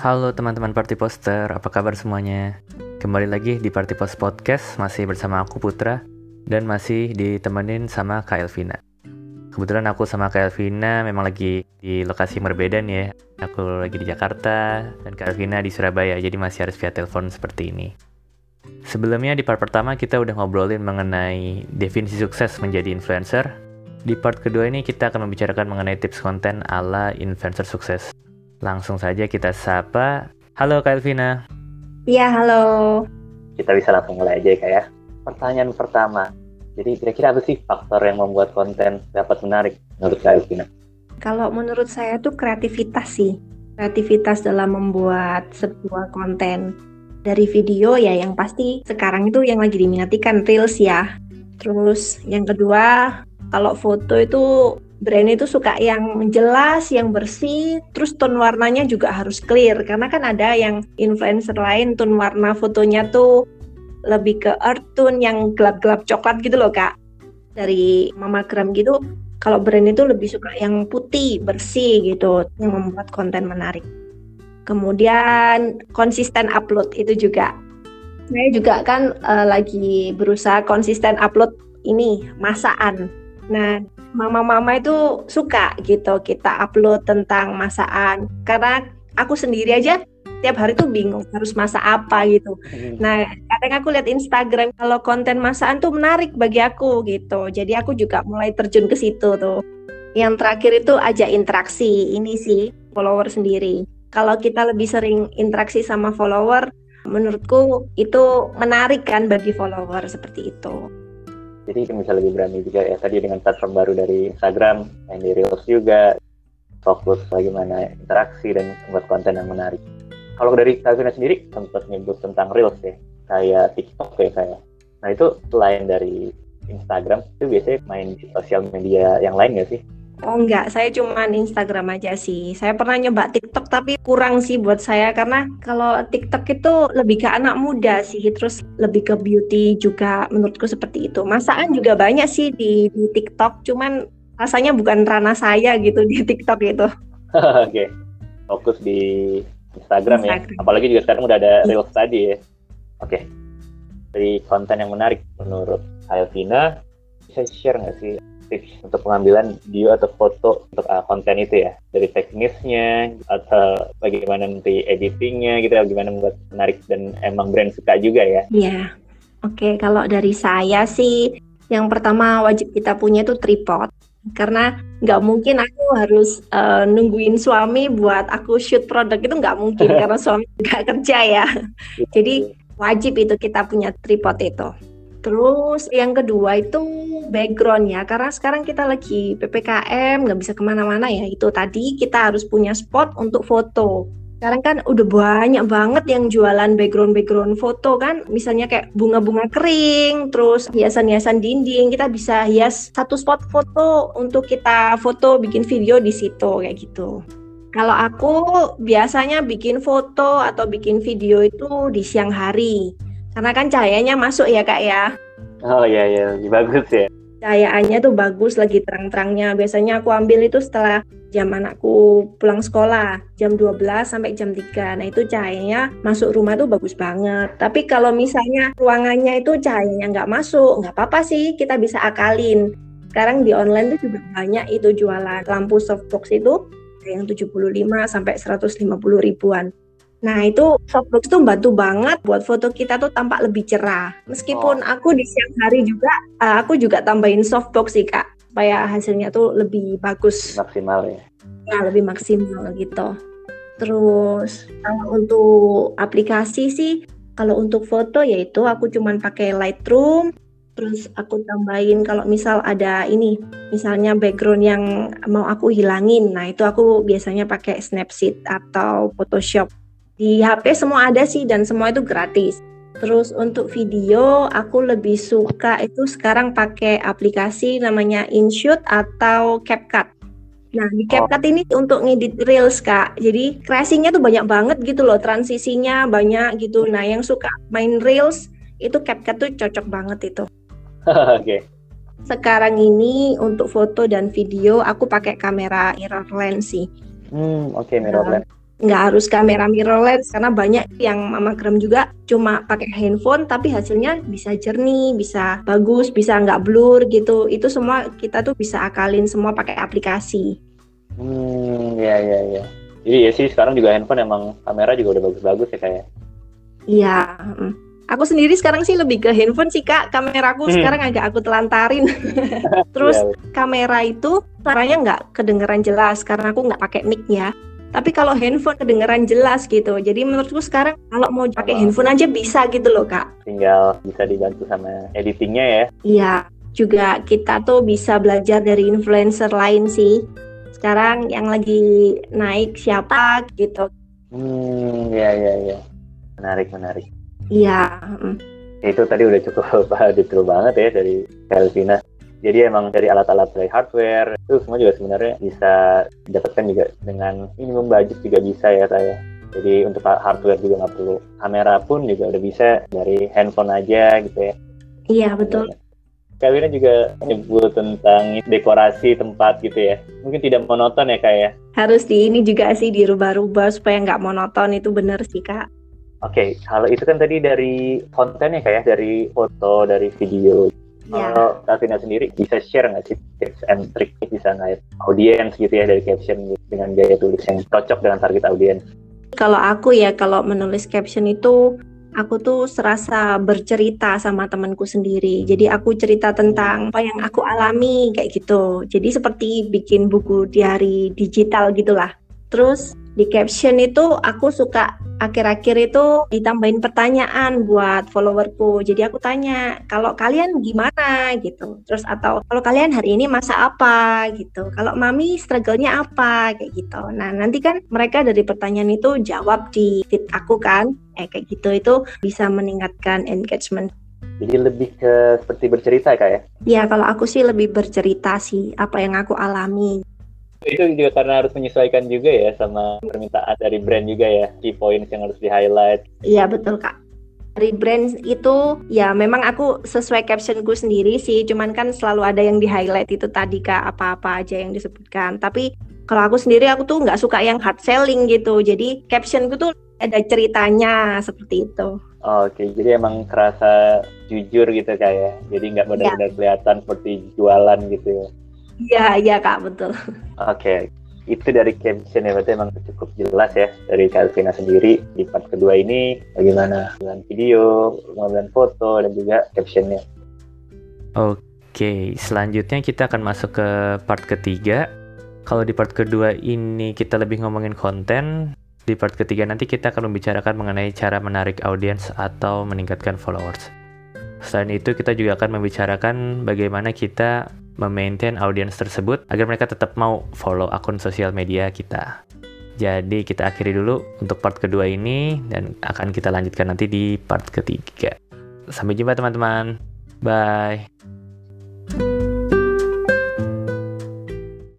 Halo teman-teman Party Poster, apa kabar semuanya? Kembali lagi di Party Post Podcast, masih bersama aku Putra, dan masih ditemenin sama Kak Elvina. Kebetulan aku sama Kak Elvina memang lagi di lokasi yang berbeda nih ya. Aku lagi di Jakarta, dan Kak Elvina di Surabaya, jadi masih harus via telepon seperti ini. Sebelumnya di part pertama kita udah ngobrolin mengenai definisi sukses menjadi influencer. Di part kedua ini kita akan membicarakan mengenai tips konten ala influencer sukses. Langsung saja kita sapa. Halo Kak Elvina. Iya, halo. Kita bisa langsung mulai aja ya, Kak ya. Pertanyaan pertama. Jadi kira-kira apa sih faktor yang membuat konten dapat menarik menurut Kak Elvina? Kalau menurut saya tuh kreativitas sih. Kreativitas dalam membuat sebuah konten. Dari video ya yang pasti sekarang itu yang lagi diminati kan Reels ya. Terus yang kedua, kalau foto itu brand itu suka yang jelas, yang bersih, terus tone warnanya juga harus clear. Karena kan ada yang influencer lain tone warna fotonya tuh lebih ke earth tone yang gelap-gelap coklat gitu loh kak. Dari Mama Gram gitu kalau brand itu lebih suka yang putih bersih gitu yang membuat konten menarik. Kemudian konsisten upload itu juga. Saya juga kan uh, lagi berusaha konsisten upload ini masaan nah mama-mama itu suka gitu kita upload tentang masakan karena aku sendiri aja tiap hari tuh bingung harus masak apa gitu. Hmm. Nah, kadang aku lihat Instagram kalau konten masakan tuh menarik bagi aku gitu. Jadi aku juga mulai terjun ke situ tuh. Yang terakhir itu aja interaksi. Ini sih follower sendiri. Kalau kita lebih sering interaksi sama follower, menurutku itu menarik kan bagi follower seperti itu jadi bisa lebih berani juga ya tadi dengan platform baru dari Instagram yang di Reels juga fokus bagaimana interaksi dan membuat konten yang menarik. Kalau dari Kavina sendiri sempat nyebut tentang Reels ya kayak TikTok ya kayak. Nah itu selain dari Instagram itu biasanya main di sosial media yang lain nggak sih Oh enggak, saya cuma Instagram aja sih. Saya pernah nyoba TikTok tapi kurang sih buat saya karena kalau TikTok itu lebih ke anak muda sih, terus lebih ke beauty juga menurutku seperti itu. Masakan juga banyak sih di, di TikTok, cuman rasanya bukan ranah saya gitu di TikTok itu. Oke, okay. fokus di Instagram, ya. Instagram ya. Apalagi juga sekarang udah ada Reels tadi ya. Oke, okay. dari konten yang menarik menurut Alvina, bisa share nggak sih tips untuk pengambilan video atau foto untuk uh, konten itu ya. Dari teknisnya atau bagaimana nanti editingnya gitu ya bagaimana membuat menarik dan emang brand suka juga ya. Iya. Oke okay, kalau dari saya sih yang pertama wajib kita punya itu tripod. Karena nggak mungkin aku harus uh, nungguin suami buat aku shoot produk itu nggak mungkin karena suami nggak kerja ya. Jadi wajib itu kita punya tripod itu Terus yang kedua itu background ya, karena sekarang kita lagi PPKM, nggak bisa ke mana-mana ya. Itu tadi kita harus punya spot untuk foto. Sekarang kan udah banyak banget yang jualan background-background foto kan, misalnya kayak bunga-bunga kering, terus hiasan-hiasan dinding, kita bisa hias satu spot foto untuk kita foto, bikin video di situ kayak gitu. Kalau aku biasanya bikin foto atau bikin video itu di siang hari karena kan cahayanya masuk ya kak ya. Oh iya iya lebih bagus ya. Cahayaannya tuh bagus lagi terang-terangnya. Biasanya aku ambil itu setelah jam anakku pulang sekolah jam 12 sampai jam 3. Nah itu cahayanya masuk rumah tuh bagus banget. Tapi kalau misalnya ruangannya itu cahayanya nggak masuk, nggak apa-apa sih kita bisa akalin. Sekarang di online tuh juga banyak itu jualan lampu softbox itu yang 75 sampai 150 ribuan. Nah itu softbox tuh bantu banget buat foto kita tuh tampak lebih cerah. Meskipun oh. aku di siang hari juga, uh, aku juga tambahin softbox sih kak, supaya hasilnya tuh lebih bagus. Maksimal ya? Nah lebih maksimal gitu. Terus kalau untuk aplikasi sih, kalau untuk foto yaitu aku cuman pakai Lightroom, terus aku tambahin kalau misal ada ini misalnya background yang mau aku hilangin nah itu aku biasanya pakai Snapseed atau Photoshop di HP semua ada sih dan semua itu gratis. Terus untuk video aku lebih suka itu sekarang pakai aplikasi namanya InShoot atau CapCut. Nah, di CapCut ini untuk ngedit reels, Kak. Jadi, kreasinya tuh banyak banget gitu loh, transisinya banyak gitu. Nah, yang suka main reels itu CapCut tuh cocok banget itu. Oke. okay. Sekarang ini untuk foto dan video aku pakai kamera mirror lens sih. Hmm, oke okay, mirror nah, lens nggak harus kamera mirrorless karena banyak yang mama gram juga cuma pakai handphone tapi hasilnya bisa jernih, bisa bagus, bisa nggak blur gitu. Itu semua kita tuh bisa akalin semua pakai aplikasi. Hmm, ya ya ya. Jadi ya sih sekarang juga handphone emang kamera juga udah bagus-bagus ya kayak. Iya. Aku sendiri sekarang sih lebih ke handphone sih kak. Kameraku hmm. sekarang agak aku telantarin. Terus yeah. kamera itu suaranya nggak kedengeran jelas karena aku nggak pakai mic ya. Tapi kalau handphone kedengeran jelas gitu. Jadi menurutku sekarang kalau mau pakai handphone aja bisa gitu loh kak. Tinggal bisa dibantu sama editingnya ya. Iya. Juga kita tuh bisa belajar dari influencer lain sih. Sekarang yang lagi naik siapa gitu. Hmm, ya ya ya. Menarik menarik. Iya. Itu tadi udah cukup detail banget ya dari Kelvina. Jadi emang dari alat-alat dari hardware itu semua juga sebenarnya bisa didapatkan juga dengan minimum budget juga bisa ya saya. Jadi untuk hardware juga nggak perlu kamera pun juga udah bisa dari handphone aja gitu ya. Iya betul. Kawina juga menyebut tentang dekorasi tempat gitu ya. Mungkin tidak monoton ya kak ya? Harus di ini juga sih dirubah-rubah supaya nggak monoton itu benar sih kak. Oke, okay, kalau itu kan tadi dari kontennya kayak ya, dari foto, dari video. Yeah. Kalau sendiri bisa share nggak sih tips and trick bisa nggak audiens gitu ya dari caption dengan gaya tulis yang cocok dengan target audiens? Kalau aku ya kalau menulis caption itu aku tuh serasa bercerita sama temanku sendiri. Jadi aku cerita tentang apa yang aku alami kayak gitu. Jadi seperti bikin buku diary digital gitulah. Terus di caption itu aku suka akhir-akhir itu ditambahin pertanyaan buat followerku. Jadi aku tanya, kalau kalian gimana gitu. Terus atau kalau kalian hari ini masak apa gitu. Kalau mami struggle-nya apa kayak gitu. Nah, nanti kan mereka dari pertanyaan itu jawab di feed aku kan. Eh kayak gitu itu bisa meningkatkan engagement. Jadi lebih ke seperti bercerita kayak ya? Iya, kalau aku sih lebih bercerita sih apa yang aku alami itu juga karena harus menyesuaikan juga ya sama permintaan dari brand juga ya key points yang harus di highlight iya betul kak dari brand itu ya memang aku sesuai captionku sendiri sih cuman kan selalu ada yang di highlight itu tadi kak apa-apa aja yang disebutkan tapi kalau aku sendiri aku tuh nggak suka yang hard selling gitu jadi captionku tuh ada ceritanya seperti itu Oke, jadi emang kerasa jujur gitu kayak, ya? jadi nggak iya. benar-benar ya. kelihatan seperti jualan gitu ya. Iya, iya Kak, betul. Oke, okay. itu dari caption ya berarti emang cukup jelas ya dari Calvina sendiri di part kedua ini bagaimana dengan video, pengambilan foto dan juga captionnya. Oke, okay. selanjutnya kita akan masuk ke part ketiga. Kalau di part kedua ini kita lebih ngomongin konten, di part ketiga nanti kita akan membicarakan mengenai cara menarik audiens atau meningkatkan followers. Selain itu, kita juga akan membicarakan bagaimana kita memaintain audiens tersebut agar mereka tetap mau follow akun sosial media kita. Jadi kita akhiri dulu untuk part kedua ini dan akan kita lanjutkan nanti di part ketiga. Sampai jumpa teman-teman. Bye.